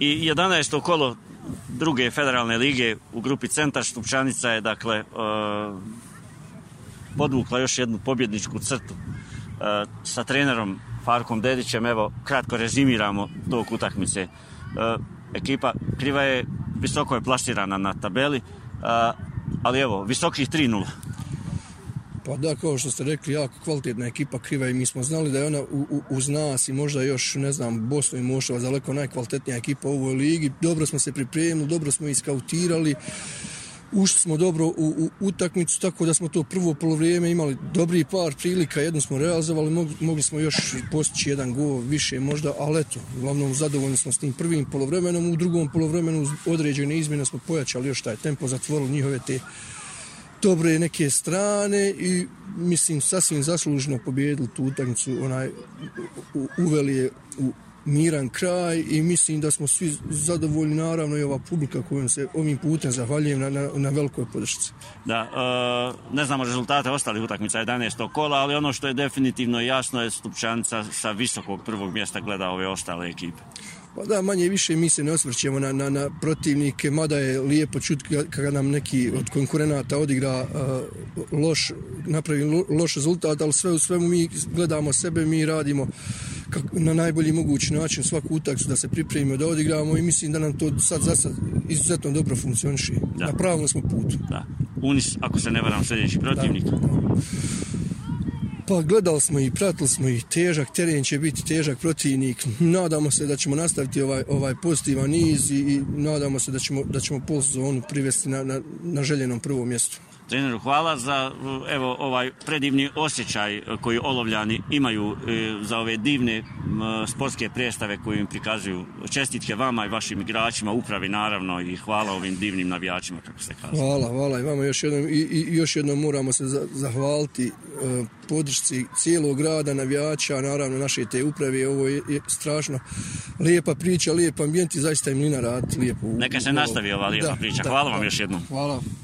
i 11. kolo druge federalne lige u grupi Centar Štupčanica je dakle e, podvukla još jednu pobjedničku crtu e, sa trenerom Farkom Dedićem, evo kratko rezimiramo tog utakmice e, ekipa Kriva je visoko je plasirana na tabeli e, ali evo, visokih 3-0 Pa da, kao što ste rekli, jako kvalitetna ekipa Kriva i mi smo znali da je ona u, u, uz nas i možda još, ne znam, Bosna i Mošava daleko najkvalitetnija ekipa u ovoj ligi. Dobro smo se pripremili, dobro smo iskautirali, ušli smo dobro u, u utakmicu, tako da smo to prvo polovrijeme imali dobri par prilika, jednu smo realizovali, mogli, mogli smo još postići jedan go više možda, ali eto, uglavnom zadovoljni smo s tim prvim polovremenom, u drugom polovremenu određene izmjene smo pojačali još taj tempo, zatvorili njihove te dobre neke strane i mislim sasvim zaslužno pobjedili tu utakmicu onaj uveli je u miran kraj i mislim da smo svi zadovoljni, naravno i ova publika kojom se ovim putem zahvaljujem na, na, na velikoj podršci. Da, e, ne znamo rezultate ostalih utakmica 11. kola, ali ono što je definitivno jasno je Stupčanca sa visokog prvog mjesta gleda ove ostale ekipe. Pa da, manje više mi se ne osvrćemo na, na, na protivnike, mada je lijepo čut kada nam neki od konkurenata odigra uh, loš, napravi lo, loš rezultat, ali sve u svemu mi gledamo sebe, mi radimo uh, na najbolji mogući način svaku utakcu da se pripremimo, da odigravamo i mislim da nam to sad za sad izuzetno dobro funkcioniše. Da. Na pravom smo putu. Da. Unis, ako se ne varam, sljedeći protivnik. Da. Pa gledali smo i pratili smo i težak teren će biti težak protivnik. Nadamo se da ćemo nastaviti ovaj ovaj pozitivan niz i, i nadamo se da ćemo da ćemo polsezonu privesti na na na željenom prvom mjestu. Treneru, hvala za evo, ovaj predivni osjećaj koji olovljani imaju e, za ove divne sportske predstave koje im prikazuju. Čestitke vama i vašim igračima, upravi naravno i hvala ovim divnim navijačima, kako ste kazali. Hvala, hvala i vama još jednom i, i još jednom moramo se za, zahvaliti e, podršci cijelog grada navijača, naravno naše te uprave, ovo je, je strašno lijepa priča, lijep ambijent i zaista im lina raditi lijepo. U, Neka se u, nastavi ova lijepa da, priča, hvala da, vam da, još jednom. Hvala vam.